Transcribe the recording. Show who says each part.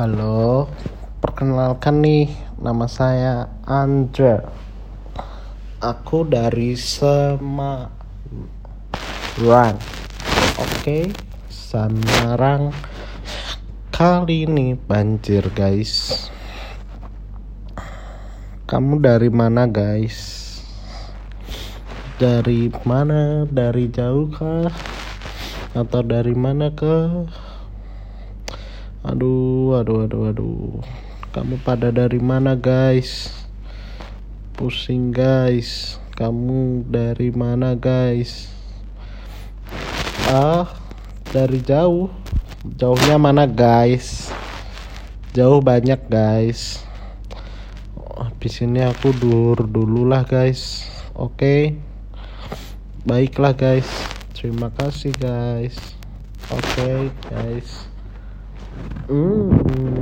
Speaker 1: Halo, perkenalkan nih, nama saya Andre. Aku dari Semarang. Oke, Semarang. Kali ini banjir, guys. Kamu dari mana, guys? Dari mana? Dari jauh kah? Atau dari mana ke? Aduh, aduh, aduh, aduh. Kamu pada dari mana, guys? Pusing, guys. Kamu dari mana, guys? Ah, dari jauh. Jauhnya mana, guys? Jauh banyak, guys. Habis ini aku dur dulu lah, guys. Oke. Baiklah, guys. Terima kasih, guys. Oke, guys. Hmm, guys.